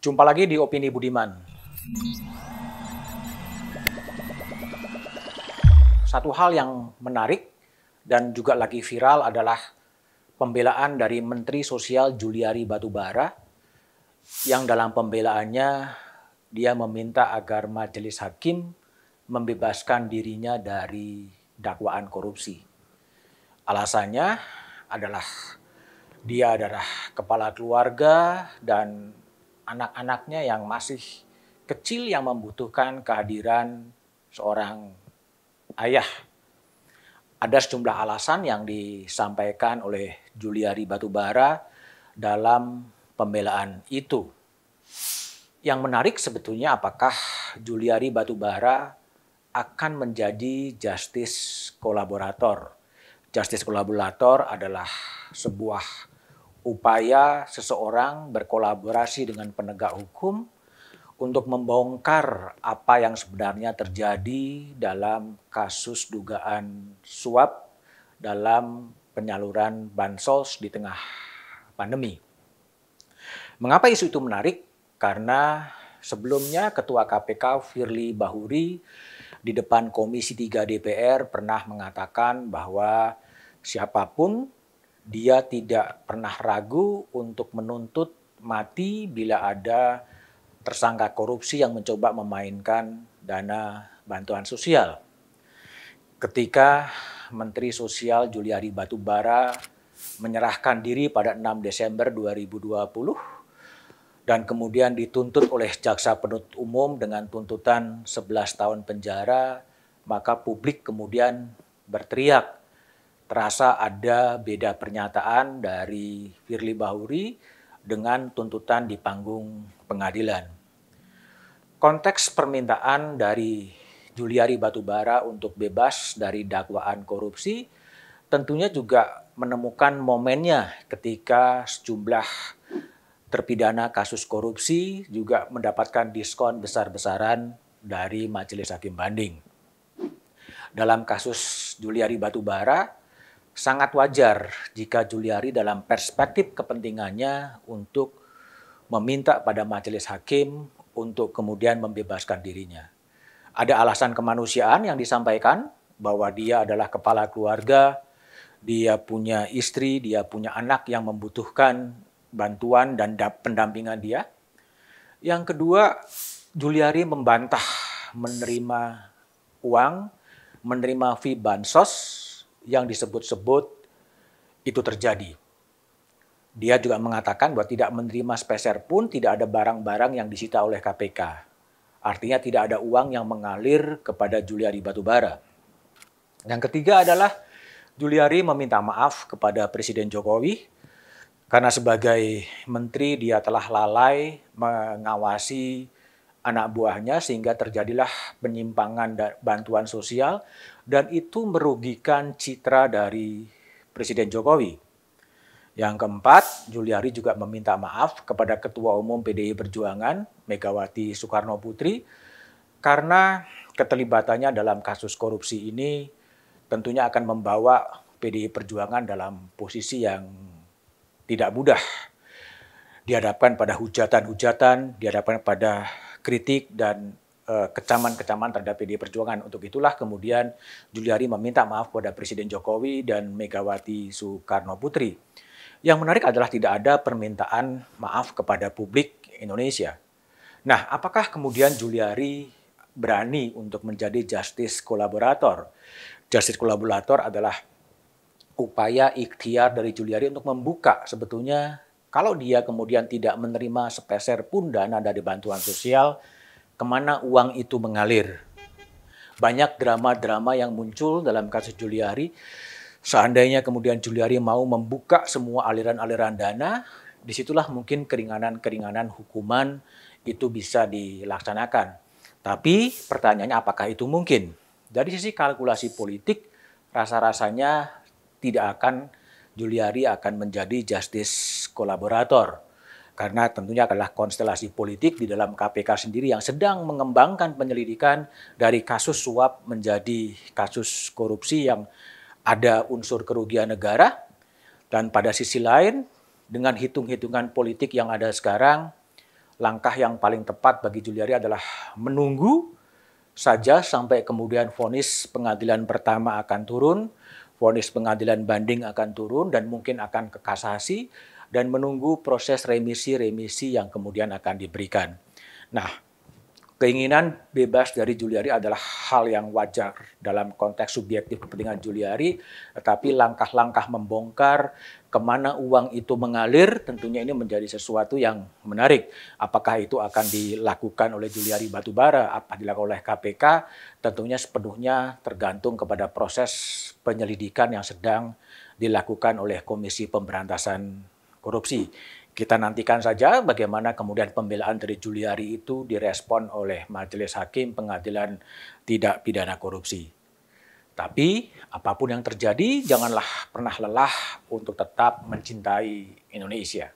Jumpa lagi di Opini Budiman. Satu hal yang menarik dan juga lagi viral adalah pembelaan dari Menteri Sosial Juliari Batubara yang dalam pembelaannya dia meminta agar majelis hakim membebaskan dirinya dari dakwaan korupsi. Alasannya adalah dia adalah kepala keluarga dan anak-anaknya yang masih kecil yang membutuhkan kehadiran seorang ayah. Ada sejumlah alasan yang disampaikan oleh Juliari Batubara dalam pembelaan itu. Yang menarik sebetulnya apakah Juliari Batubara akan menjadi justice kolaborator. Justice kolaborator adalah sebuah upaya seseorang berkolaborasi dengan penegak hukum untuk membongkar apa yang sebenarnya terjadi dalam kasus dugaan suap dalam penyaluran bansos di tengah pandemi. Mengapa isu itu menarik? Karena sebelumnya Ketua KPK Firly Bahuri di depan Komisi 3 DPR pernah mengatakan bahwa siapa pun dia tidak pernah ragu untuk menuntut mati bila ada tersangka korupsi yang mencoba memainkan dana bantuan sosial. Ketika Menteri Sosial Juliari Batubara menyerahkan diri pada 6 Desember 2020 dan kemudian dituntut oleh jaksa penuntut umum dengan tuntutan 11 tahun penjara, maka publik kemudian berteriak terasa ada beda pernyataan dari Firly Bahuri dengan tuntutan di panggung pengadilan. Konteks permintaan dari Juliari Batubara untuk bebas dari dakwaan korupsi tentunya juga menemukan momennya ketika sejumlah terpidana kasus korupsi juga mendapatkan diskon besar-besaran dari Majelis Hakim Banding. Dalam kasus Juliari Batubara, sangat wajar jika Juliari dalam perspektif kepentingannya untuk meminta pada majelis hakim untuk kemudian membebaskan dirinya. Ada alasan kemanusiaan yang disampaikan bahwa dia adalah kepala keluarga, dia punya istri, dia punya anak yang membutuhkan bantuan dan pendampingan dia. Yang kedua, Juliari membantah menerima uang, menerima fee bansos yang disebut-sebut itu terjadi. Dia juga mengatakan bahwa tidak menerima speser pun tidak ada barang-barang yang disita oleh KPK. Artinya tidak ada uang yang mengalir kepada Juliari Batubara. Yang ketiga adalah Juliari meminta maaf kepada Presiden Jokowi karena sebagai menteri dia telah lalai mengawasi anak buahnya sehingga terjadilah penyimpangan bantuan sosial dan itu merugikan citra dari Presiden Jokowi. Yang keempat, Juliari juga meminta maaf kepada Ketua Umum PDI Perjuangan Megawati Soekarno Putri karena keterlibatannya dalam kasus korupsi ini tentunya akan membawa PDI Perjuangan dalam posisi yang tidak mudah dihadapkan pada hujatan-hujatan, dihadapkan pada kritik dan uh, kecaman-kecaman terhadap PD Perjuangan. Untuk itulah kemudian Juliari meminta maaf kepada Presiden Jokowi dan Megawati Soekarno Putri. Yang menarik adalah tidak ada permintaan maaf kepada publik Indonesia. Nah, apakah kemudian Juliari berani untuk menjadi justice kolaborator? Justice kolaborator adalah upaya ikhtiar dari Juliari untuk membuka sebetulnya kalau dia kemudian tidak menerima sepeser pun dana dari bantuan sosial, ke mana uang itu mengalir? Banyak drama-drama yang muncul dalam kasus Juliari. Seandainya kemudian Juliari mau membuka semua aliran-aliran dana, di situlah mungkin keringanan-keringanan hukuman itu bisa dilaksanakan. Tapi pertanyaannya apakah itu mungkin? Dari sisi kalkulasi politik, rasa-rasanya tidak akan Juliari akan menjadi justice kolaborator karena tentunya adalah konstelasi politik di dalam KPK sendiri yang sedang mengembangkan penyelidikan dari kasus suap menjadi kasus korupsi yang ada unsur kerugian negara. Dan pada sisi lain dengan hitung-hitungan politik yang ada sekarang langkah yang paling tepat bagi Juliari adalah menunggu saja sampai kemudian vonis pengadilan pertama akan turun, vonis pengadilan banding akan turun dan mungkin akan ke kasasi dan menunggu proses remisi-remisi yang kemudian akan diberikan. Nah, keinginan bebas dari Juliari adalah hal yang wajar dalam konteks subjektif kepentingan Juliari, tetapi langkah-langkah membongkar ke mana uang itu mengalir tentunya ini menjadi sesuatu yang menarik. Apakah itu akan dilakukan oleh Juliari Batubara, apa dilakukan oleh KPK, tentunya sepenuhnya tergantung kepada proses penyelidikan yang sedang dilakukan oleh Komisi Pemberantasan Korupsi. Kita nantikan saja bagaimana kemudian pembelaan dari Juliari itu direspon oleh Majelis Hakim Pengadilan Tidak Pidana Korupsi. Tapi apa pun yang terjadi, janganlah pernah lelah untuk tetap mencintai Indonesia.